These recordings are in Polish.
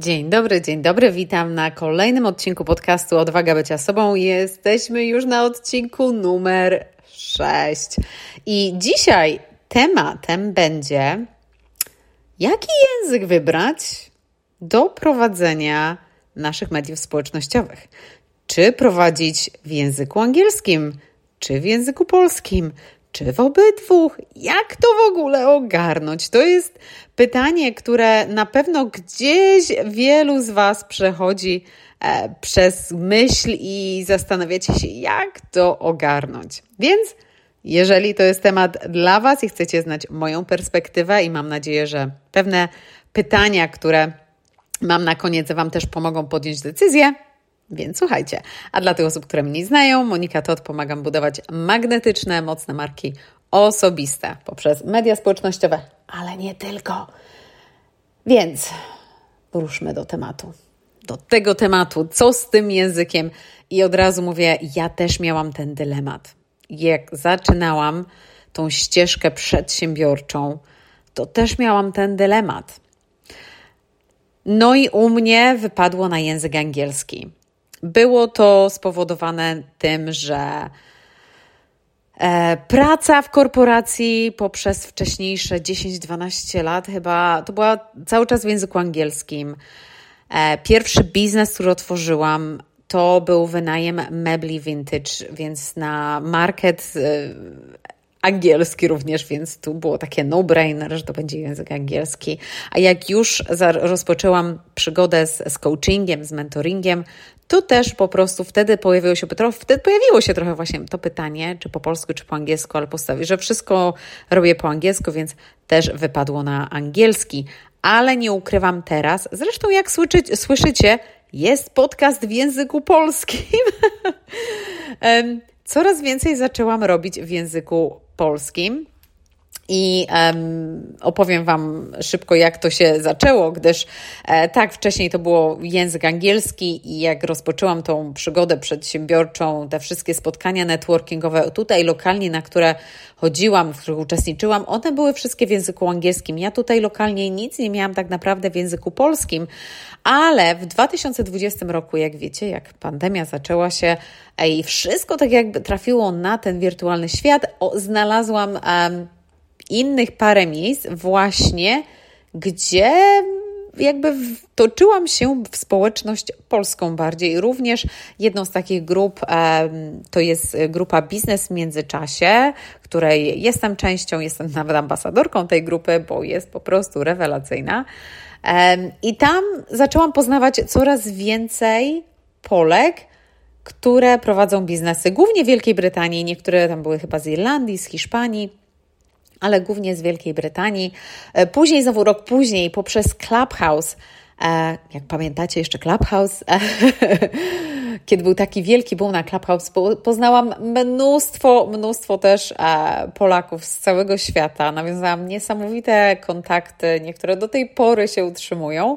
Dzień dobry, dzień dobry. Witam na kolejnym odcinku podcastu Odwaga bycia sobą. Jesteśmy już na odcinku numer 6. I dzisiaj tematem będzie jaki język wybrać do prowadzenia naszych mediów społecznościowych. Czy prowadzić w języku angielskim, czy w języku polskim, czy w obydwu? Jak to w ogóle ogarnąć? To jest pytanie, które na pewno gdzieś wielu z Was przechodzi e, przez myśl i zastanawiacie się, jak to ogarnąć. Więc jeżeli to jest temat dla Was i chcecie znać moją perspektywę, i mam nadzieję, że pewne pytania, które mam na koniec, Wam też pomogą podjąć decyzję, więc słuchajcie, a dla tych osób, które mnie znają, Monika Todd pomagam budować magnetyczne, mocne marki osobiste poprzez media społecznościowe, ale nie tylko. Więc ruszmy do tematu. Do tego tematu, co z tym językiem? I od razu mówię, ja też miałam ten dylemat. Jak zaczynałam tą ścieżkę przedsiębiorczą, to też miałam ten dylemat. No i u mnie wypadło na język angielski. Było to spowodowane tym, że e, praca w korporacji poprzez wcześniejsze 10-12 lat chyba to była cały czas w języku angielskim. E, pierwszy biznes, który otworzyłam, to był wynajem mebli vintage, więc na market e, angielski również, więc tu było takie no-brainer, że to będzie język angielski. A jak już rozpoczęłam przygodę z, z coachingiem, z mentoringiem, to też po prostu wtedy pojawiło się, wtedy pojawiło się trochę właśnie to pytanie, czy po polsku, czy po angielsku, ale postawię, że wszystko robię po angielsku, więc też wypadło na angielski. Ale nie ukrywam teraz, zresztą jak słyszycie, jest podcast w języku polskim. Coraz więcej zaczęłam robić w języku polskim. I um, opowiem Wam szybko, jak to się zaczęło, gdyż e, tak, wcześniej to było język angielski i jak rozpoczęłam tą przygodę przedsiębiorczą, te wszystkie spotkania networkingowe tutaj lokalnie, na które chodziłam, w których uczestniczyłam, one były wszystkie w języku angielskim. Ja tutaj lokalnie nic nie miałam tak naprawdę w języku polskim, ale w 2020 roku, jak wiecie, jak pandemia zaczęła się i wszystko tak jakby trafiło na ten wirtualny świat, o, znalazłam. Um, innych parę miejsc właśnie, gdzie jakby toczyłam się w społeczność polską bardziej. Również jedną z takich grup to jest grupa Biznes w Międzyczasie, której jestem częścią, jestem nawet ambasadorką tej grupy, bo jest po prostu rewelacyjna. I tam zaczęłam poznawać coraz więcej Polek, które prowadzą biznesy, głównie w Wielkiej Brytanii, niektóre tam były chyba z Irlandii, z Hiszpanii ale głównie z Wielkiej Brytanii. E, później, znowu rok później, poprzez Clubhouse, e, jak pamiętacie jeszcze Clubhouse, kiedy był taki wielki boom na Clubhouse, poznałam mnóstwo, mnóstwo też e, Polaków z całego świata. Nawiązałam niesamowite kontakty, niektóre do tej pory się utrzymują.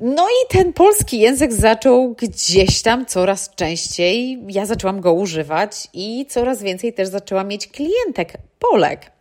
No i ten polski język zaczął gdzieś tam coraz częściej. Ja zaczęłam go używać i coraz więcej też zaczęłam mieć klientek Polek.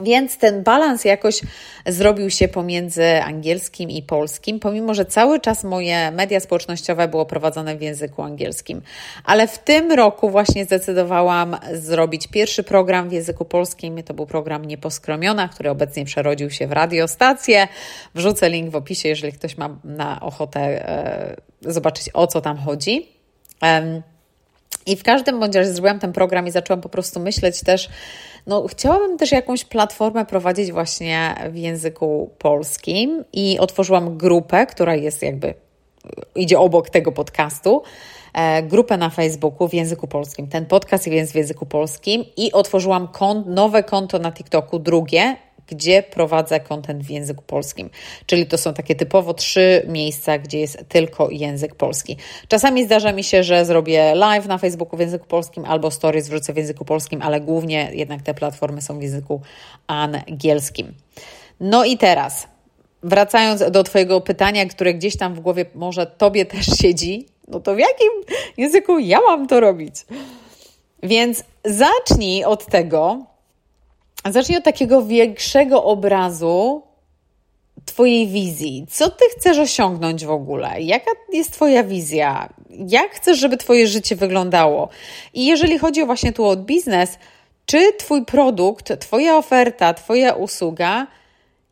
Więc ten balans jakoś zrobił się pomiędzy angielskim i polskim, pomimo że cały czas moje media społecznościowe było prowadzone w języku angielskim. Ale w tym roku właśnie zdecydowałam zrobić pierwszy program w języku polskim. To był program Nieposkromiona, który obecnie przerodził się w radiostację. Wrzucę link w opisie, jeżeli ktoś ma na ochotę e, zobaczyć o co tam chodzi. I w każdym bądź razie zrobiłam ten program i zaczęłam po prostu myśleć też, no chciałabym też jakąś platformę prowadzić właśnie w języku polskim i otworzyłam grupę, która jest jakby, idzie obok tego podcastu, e, grupę na Facebooku w języku polskim. Ten podcast jest w języku polskim i otworzyłam kont, nowe konto na TikToku, drugie, gdzie prowadzę kontent w języku polskim. Czyli to są takie typowo trzy miejsca, gdzie jest tylko język polski. Czasami zdarza mi się, że zrobię live na Facebooku w języku polskim albo stories wrzucę w języku polskim, ale głównie jednak te platformy są w języku angielskim. No i teraz, wracając do Twojego pytania, które gdzieś tam w głowie może Tobie też siedzi, no to w jakim języku ja mam to robić? Więc zacznij od tego, Zacznij od takiego większego obrazu Twojej wizji. Co Ty chcesz osiągnąć w ogóle? Jaka jest Twoja wizja? Jak chcesz, żeby Twoje życie wyglądało? I jeżeli chodzi właśnie tu o biznes, czy Twój produkt, Twoja oferta, Twoja usługa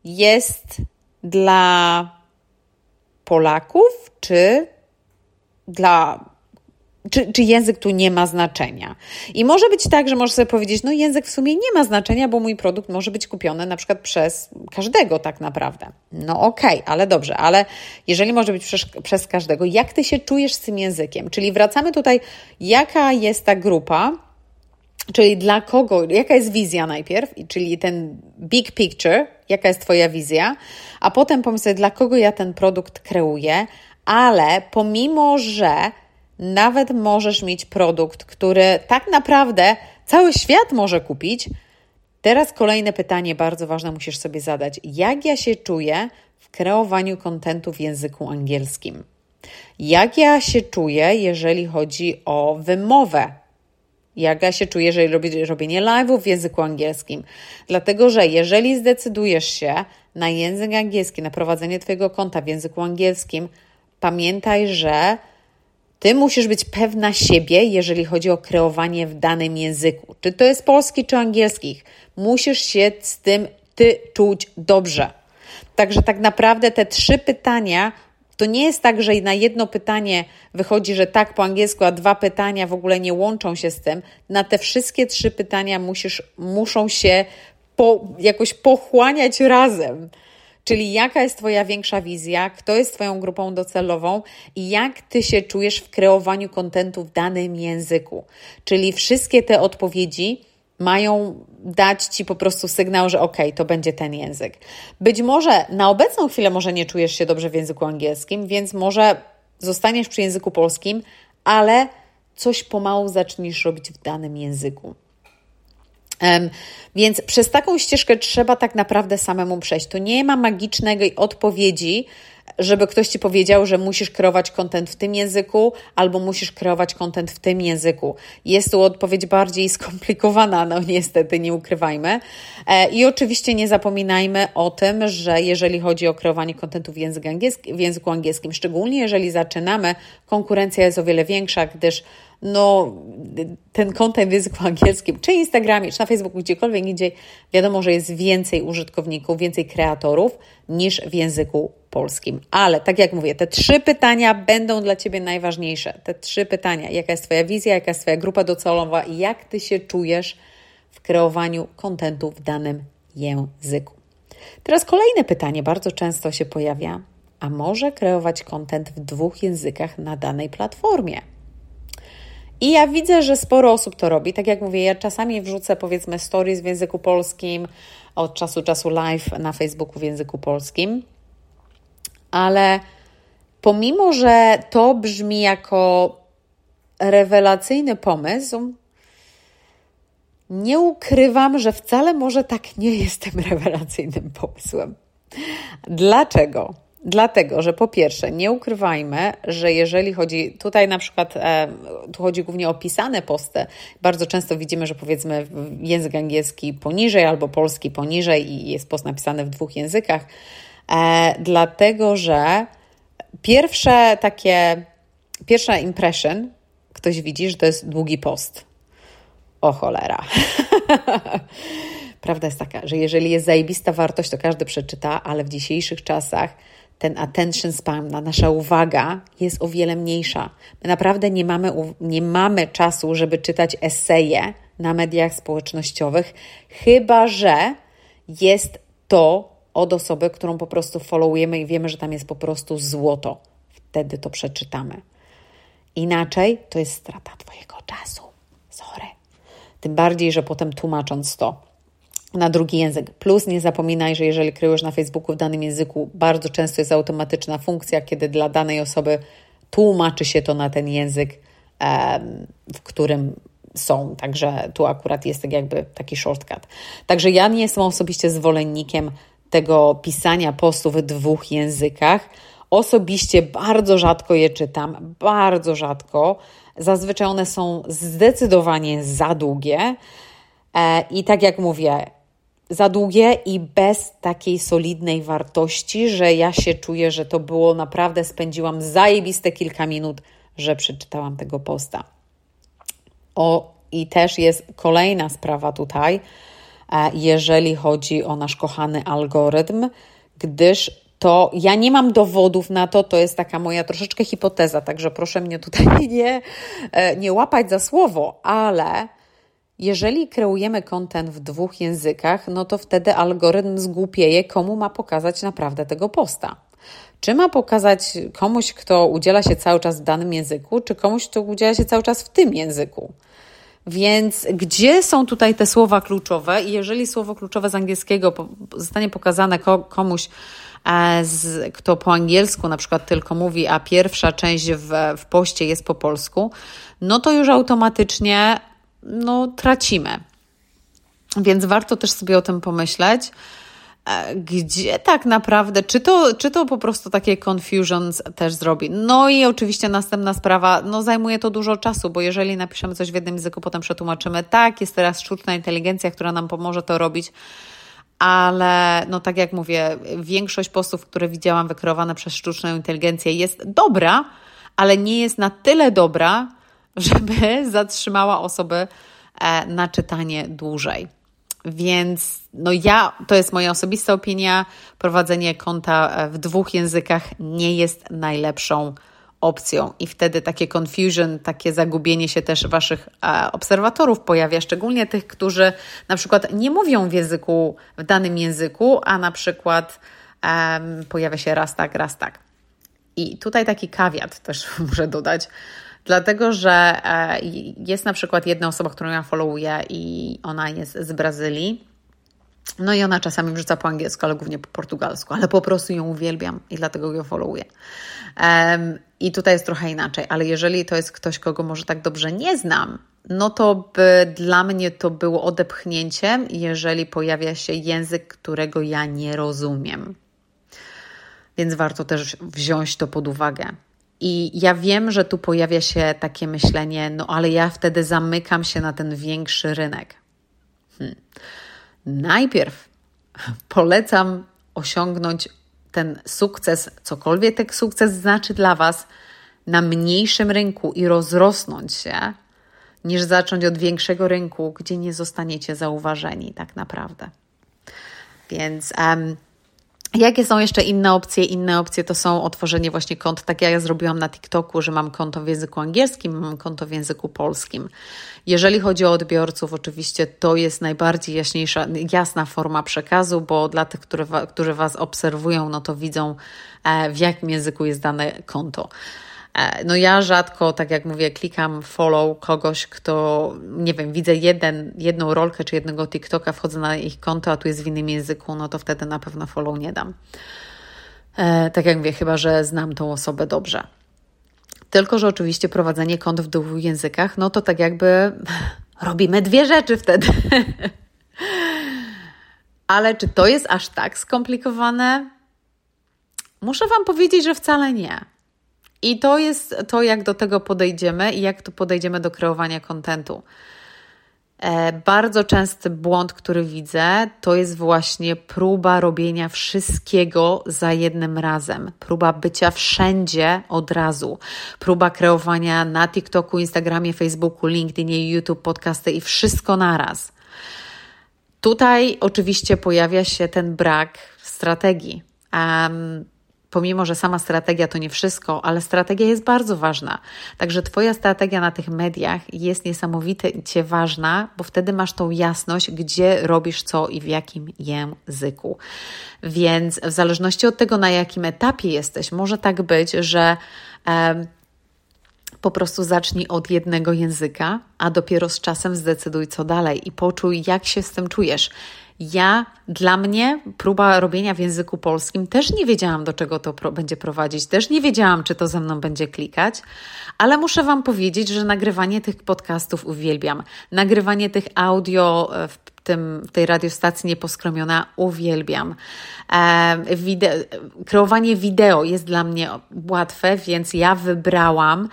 jest dla Polaków, czy dla czy, czy język tu nie ma znaczenia. I może być tak, że możesz sobie powiedzieć, no język w sumie nie ma znaczenia, bo mój produkt może być kupiony na przykład przez każdego tak naprawdę. No okej, okay, ale dobrze, ale jeżeli może być przez, przez każdego, jak ty się czujesz z tym językiem? Czyli wracamy tutaj, jaka jest ta grupa, czyli dla kogo, jaka jest wizja najpierw, czyli ten big picture, jaka jest Twoja wizja, a potem pomyśl sobie, dla kogo ja ten produkt kreuję, ale pomimo, że nawet możesz mieć produkt, który tak naprawdę cały świat może kupić. Teraz kolejne pytanie bardzo ważne musisz sobie zadać. Jak ja się czuję w kreowaniu kontentu w języku angielskim? Jak ja się czuję, jeżeli chodzi o wymowę? Jak ja się czuję, jeżeli robię robienie live'ów w języku angielskim? Dlatego, że jeżeli zdecydujesz się na język angielski, na prowadzenie Twojego konta w języku angielskim, pamiętaj, że ty musisz być pewna siebie, jeżeli chodzi o kreowanie w danym języku. Czy to jest polski, czy angielski. Musisz się z tym ty czuć dobrze. Także tak naprawdę te trzy pytania to nie jest tak, że na jedno pytanie wychodzi, że tak po angielsku, a dwa pytania w ogóle nie łączą się z tym. Na te wszystkie trzy pytania musisz, muszą się po, jakoś pochłaniać razem. Czyli jaka jest Twoja większa wizja, kto jest Twoją grupą docelową i jak Ty się czujesz w kreowaniu kontentu w danym języku. Czyli wszystkie te odpowiedzi mają dać Ci po prostu sygnał, że ok, to będzie ten język. Być może na obecną chwilę może nie czujesz się dobrze w języku angielskim, więc może zostaniesz przy języku polskim, ale coś pomału zaczniesz robić w danym języku. Więc przez taką ścieżkę trzeba tak naprawdę samemu przejść. Tu nie ma magicznej odpowiedzi, żeby ktoś ci powiedział, że musisz kreować kontent w tym języku albo musisz kreować kontent w tym języku. Jest tu odpowiedź bardziej skomplikowana, no niestety, nie ukrywajmy. E, I oczywiście nie zapominajmy o tym, że jeżeli chodzi o kreowanie kontentu w, w języku angielskim, szczególnie jeżeli zaczynamy, konkurencja jest o wiele większa, gdyż no, ten kontent w języku angielskim, czy Instagramie, czy na Facebooku, gdziekolwiek indziej, wiadomo, że jest więcej użytkowników, więcej kreatorów niż w języku polskim. Ale tak jak mówię, te trzy pytania będą dla Ciebie najważniejsze. Te trzy pytania: jaka jest Twoja wizja, jaka jest Twoja grupa docelowa i jak Ty się czujesz w kreowaniu kontentu w danym języku. Teraz kolejne pytanie bardzo często się pojawia: a może kreować kontent w dwóch językach na danej platformie? I ja widzę, że sporo osób to robi. Tak jak mówię, ja czasami wrzucę powiedzmy stories w języku polskim, od czasu czasu live na Facebooku w języku polskim. Ale pomimo, że to brzmi jako rewelacyjny pomysł, nie ukrywam, że wcale może tak nie jest tym rewelacyjnym pomysłem. Dlaczego? Dlatego, że po pierwsze, nie ukrywajmy, że jeżeli chodzi, tutaj na przykład, e, tu chodzi głównie o pisane posty, bardzo często widzimy, że powiedzmy język angielski poniżej albo polski poniżej i jest post napisany w dwóch językach, e, dlatego, że pierwsze takie, pierwsza impression, ktoś widzi, że to jest długi post. O cholera. Prawda jest taka, że jeżeli jest zajebista wartość, to każdy przeczyta, ale w dzisiejszych czasach ten attention span, nasza uwaga jest o wiele mniejsza. My naprawdę nie mamy, nie mamy czasu, żeby czytać eseje na mediach społecznościowych, chyba że jest to od osoby, którą po prostu followujemy i wiemy, że tam jest po prostu złoto. Wtedy to przeczytamy. Inaczej to jest strata Twojego czasu. Sorry. Tym bardziej, że potem tłumacząc to, na drugi język. Plus nie zapominaj, że jeżeli kryjesz na Facebooku w danym języku, bardzo często jest automatyczna funkcja, kiedy dla danej osoby tłumaczy się to na ten język, w którym są. Także tu akurat jest tak jakby taki shortcut. Także ja nie jestem osobiście zwolennikiem tego pisania postów w dwóch językach. Osobiście bardzo rzadko je czytam, bardzo rzadko. Zazwyczaj one są zdecydowanie za długie. E, I tak jak mówię, za długie i bez takiej solidnej wartości, że ja się czuję, że to było naprawdę, spędziłam zajebiste kilka minut, że przeczytałam tego posta. O, i też jest kolejna sprawa tutaj, e, jeżeli chodzi o nasz kochany algorytm, gdyż to ja nie mam dowodów na to, to jest taka moja troszeczkę hipoteza, także proszę mnie tutaj nie, e, nie łapać za słowo, ale jeżeli kreujemy kontent w dwóch językach, no to wtedy algorytm zgłupieje, komu ma pokazać naprawdę tego posta. Czy ma pokazać komuś, kto udziela się cały czas w danym języku, czy komuś, kto udziela się cały czas w tym języku? Więc gdzie są tutaj te słowa kluczowe? I jeżeli słowo kluczowe z angielskiego zostanie pokazane komuś, e, z, kto po angielsku na przykład tylko mówi, a pierwsza część w, w poście jest po polsku, no to już automatycznie no, tracimy. Więc warto też sobie o tym pomyśleć, e, gdzie tak naprawdę, czy to, czy to po prostu takie confusions też zrobi. No i oczywiście następna sprawa, no zajmuje to dużo czasu, bo jeżeli napiszemy coś w jednym języku, potem przetłumaczymy, tak, jest teraz sztuczna inteligencja, która nam pomoże to robić, ale no tak jak mówię, większość postów, które widziałam wykreowane przez sztuczną inteligencję jest dobra, ale nie jest na tyle dobra, żeby zatrzymała osoby e, na czytanie dłużej. Więc no ja, to jest moja osobista opinia, prowadzenie konta e, w dwóch językach nie jest najlepszą opcją i wtedy takie confusion, takie zagubienie się też Waszych e, obserwatorów pojawia, szczególnie tych, którzy na przykład nie mówią w języku, w danym języku, a na przykład um, pojawia się raz tak, raz tak. I tutaj taki kawiat też muszę dodać, Dlatego, że e, jest na przykład jedna osoba, którą ja followuję i ona jest z Brazylii. No i ona czasami wrzuca po angielsku, ale głównie po portugalsku, ale po prostu ją uwielbiam i dlatego ją followuję. Um, I tutaj jest trochę inaczej, ale jeżeli to jest ktoś, kogo może tak dobrze nie znam, no to by dla mnie to było odepchnięciem, jeżeli pojawia się język, którego ja nie rozumiem. Więc warto też wziąć to pod uwagę. I ja wiem, że tu pojawia się takie myślenie, no ale ja wtedy zamykam się na ten większy rynek. Hmm. Najpierw polecam osiągnąć ten sukces, cokolwiek ten sukces znaczy dla Was, na mniejszym rynku i rozrosnąć się, niż zacząć od większego rynku, gdzie nie zostaniecie zauważeni tak naprawdę. Więc um, Jakie są jeszcze inne opcje? Inne opcje to są otworzenie właśnie kont, tak jak ja zrobiłam na TikToku, że mam konto w języku angielskim, mam konto w języku polskim. Jeżeli chodzi o odbiorców, oczywiście to jest najbardziej jaśniejsza, jasna forma przekazu, bo dla tych, które, którzy Was obserwują, no to widzą, e, w jakim języku jest dane konto. E, no ja rzadko, tak jak mówię, klikam follow kogoś, kto, nie wiem, widzę jeden, jedną rolkę czy jednego TikToka, wchodzę na ich konto, a tu jest w innym języku, no to wtedy na pewno follow nie dam. E, tak jak mówię, chyba, że znam tą osobę dobrze. Tylko, że oczywiście prowadzenie kont w dwóch językach, no to tak jakby robimy dwie rzeczy wtedy. Ale czy to jest aż tak skomplikowane? Muszę Wam powiedzieć, że wcale nie. I to jest to, jak do tego podejdziemy i jak tu podejdziemy do kreowania kontentu. E, bardzo częsty błąd, który widzę, to jest właśnie próba robienia wszystkiego za jednym razem, próba bycia wszędzie od razu, próba kreowania na TikToku, Instagramie, Facebooku, LinkedInie, YouTube, podcasty i wszystko naraz. Tutaj oczywiście pojawia się ten brak strategii. Um, pomimo, że sama strategia to nie wszystko, ale strategia jest bardzo ważna. Także Twoja strategia na tych mediach jest niesamowicie ważna, bo wtedy masz tą jasność, gdzie robisz co i w jakim języku. Więc w zależności od tego, na jakim etapie jesteś, może tak być, że. E, po prostu zacznij od jednego języka, a dopiero z czasem zdecyduj, co dalej i poczuj, jak się z tym czujesz ja, dla mnie, próba robienia w języku polskim, też nie wiedziałam, do czego to pro będzie prowadzić, też nie wiedziałam, czy to ze mną będzie klikać, ale muszę Wam powiedzieć, że nagrywanie tych podcastów uwielbiam. Nagrywanie tych audio e, w tym, tej radiostacji Nieposkromiona uwielbiam. E, wide kreowanie wideo jest dla mnie łatwe, więc ja wybrałam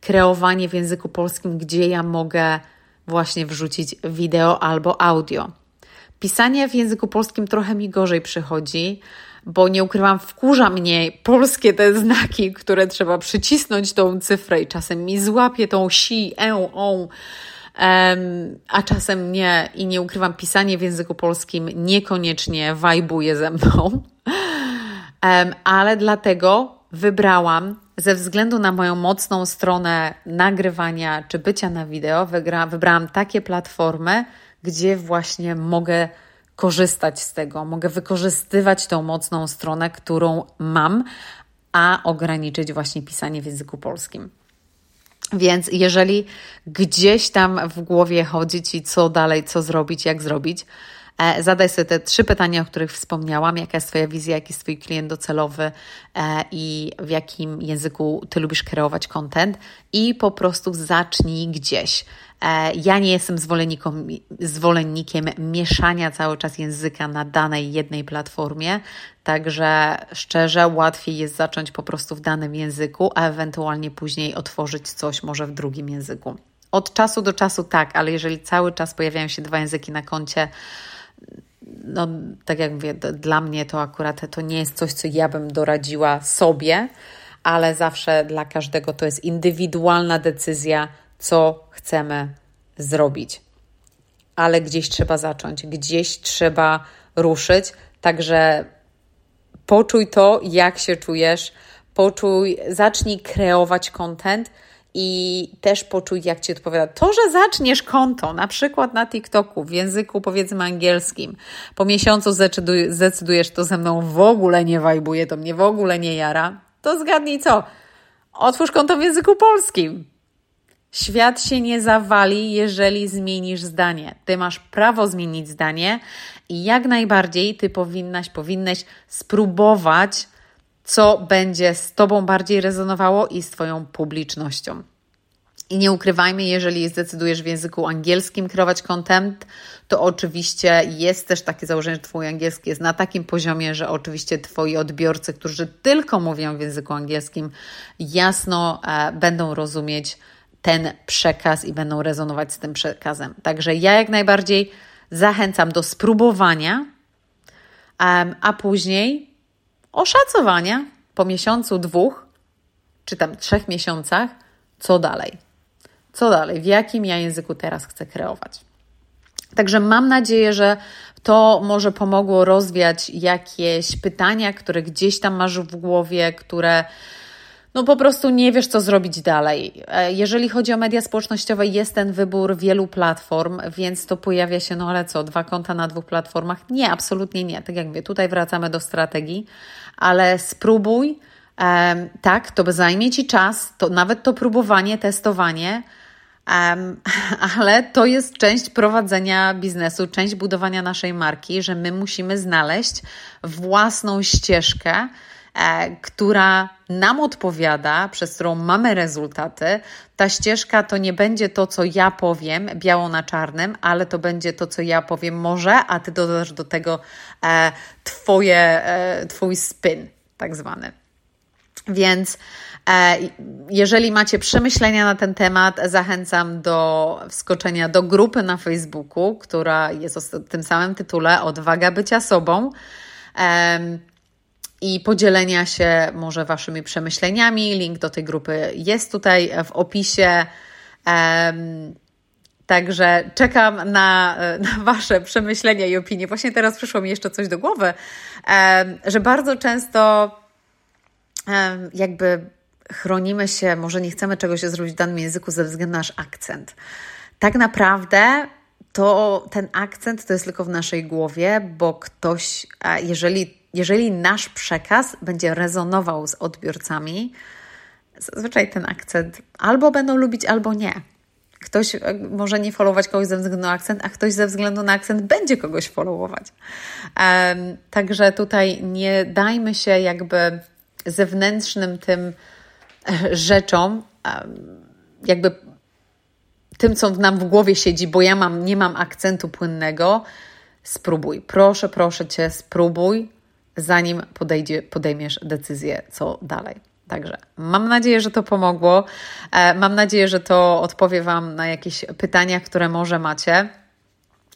kreowanie w języku polskim, gdzie ja mogę właśnie wrzucić wideo albo audio. Pisanie w języku polskim trochę mi gorzej przychodzi, bo nie ukrywam, wkurza mnie polskie te znaki, które trzeba przycisnąć tą cyfrę i czasem mi złapie tą si, e, Um, a czasem nie i nie ukrywam, pisanie w języku polskim niekoniecznie wajbuje ze mną. Ale dlatego wybrałam, ze względu na moją mocną stronę nagrywania czy bycia na wideo, wybrałam takie platformy, gdzie właśnie mogę korzystać z tego, mogę wykorzystywać tą mocną stronę, którą mam, a ograniczyć właśnie pisanie w języku polskim. Więc jeżeli gdzieś tam w głowie chodzi Ci, co dalej, co zrobić, jak zrobić, zadaj sobie te trzy pytania, o których wspomniałam. Jaka jest Twoja wizja, jaki jest Twój klient docelowy e, i w jakim języku Ty lubisz kreować content i po prostu zacznij gdzieś. E, ja nie jestem zwolennikiem mieszania cały czas języka na danej jednej platformie, także szczerze łatwiej jest zacząć po prostu w danym języku, a ewentualnie później otworzyć coś może w drugim języku. Od czasu do czasu tak, ale jeżeli cały czas pojawiają się dwa języki na koncie, no tak jak mówię, dla mnie to akurat to nie jest coś, co ja bym doradziła sobie, ale zawsze dla każdego to jest indywidualna decyzja, co chcemy zrobić. Ale gdzieś trzeba zacząć, gdzieś trzeba ruszyć, także poczuj to, jak się czujesz, poczuj, zacznij kreować content i też poczuj, jak ci odpowiada. To, że zaczniesz konto, na przykład na TikToku, w języku powiedzmy angielskim, po miesiącu zdecydujesz, to ze mną w ogóle nie wajbuje, to mnie w ogóle nie jara, to zgadnij co? Otwórz konto w języku polskim. Świat się nie zawali, jeżeli zmienisz zdanie. Ty masz prawo zmienić zdanie i jak najbardziej ty powinnaś, powinnaś spróbować, co będzie z Tobą bardziej rezonowało i z Twoją publicznością. I nie ukrywajmy, jeżeli zdecydujesz w języku angielskim kreować content, to oczywiście jest też takie założenie, że Twój angielski jest na takim poziomie, że oczywiście Twoi odbiorcy, którzy tylko mówią w języku angielskim, jasno e, będą rozumieć ten przekaz i będą rezonować z tym przekazem. Także ja jak najbardziej zachęcam do spróbowania, a później oszacowania po miesiącu, dwóch, czy tam trzech miesiącach, co dalej. Co dalej, w jakim ja języku teraz chcę kreować. Także mam nadzieję, że to może pomogło rozwiać jakieś pytania, które gdzieś tam masz w głowie, które no po prostu nie wiesz, co zrobić dalej. E, jeżeli chodzi o media społecznościowe, jest ten wybór wielu platform, więc to pojawia się, no ale co, dwa konta na dwóch platformach? Nie, absolutnie nie. Tak jak mówię, tutaj wracamy do strategii, ale spróbuj. Um, tak, to zajmie Ci czas, to nawet to próbowanie, testowanie, um, ale to jest część prowadzenia biznesu, część budowania naszej marki, że my musimy znaleźć własną ścieżkę, która nam odpowiada, przez którą mamy rezultaty. Ta ścieżka to nie będzie to, co ja powiem biało na czarnym, ale to będzie to, co ja powiem może, a ty dodasz do tego e, twoje, e, twój spin, tak zwany. Więc e, jeżeli macie przemyślenia na ten temat, zachęcam do wskoczenia do grupy na Facebooku, która jest o tym samym tytule Odwaga bycia sobą i podzielenia się może Waszymi przemyśleniami. Link do tej grupy jest tutaj w opisie. Także czekam na, na, Wasze przemyślenia i opinie. Właśnie teraz przyszło mi jeszcze coś do głowy, że bardzo często jakby chronimy się, może nie chcemy czegoś zrobić w danym języku ze względu na nasz akcent. Tak naprawdę to ten akcent to jest tylko w naszej głowie, bo ktoś, jeżeli jeżeli nasz przekaz będzie rezonował z odbiorcami, zazwyczaj ten akcent albo będą lubić, albo nie. Ktoś e, może nie followować kogoś ze względu na akcent, a ktoś ze względu na akcent będzie kogoś followować. Um, także tutaj nie dajmy się jakby zewnętrznym tym e, rzeczom, um, jakby tym, co nam w głowie siedzi, bo ja mam, nie mam akcentu płynnego, spróbuj. Proszę, proszę cię, spróbuj, zanim podejdzie, podejmiesz decyzję, co dalej. Także mam nadzieję, że to pomogło. E, mam nadzieję, że to odpowie Wam na jakieś pytania, które może macie.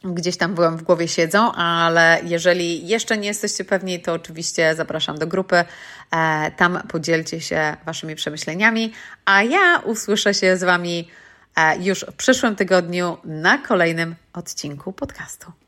gdzieś tam byłem w głowie siedzą, ale jeżeli jeszcze nie jesteście pewni, to oczywiście zapraszam do grupy. E, tam podzielcie się Waszymi przemyśleniami, a ja usłyszę się z Wami e, już w przyszłym tygodniu na kolejnym odcinku podcastu.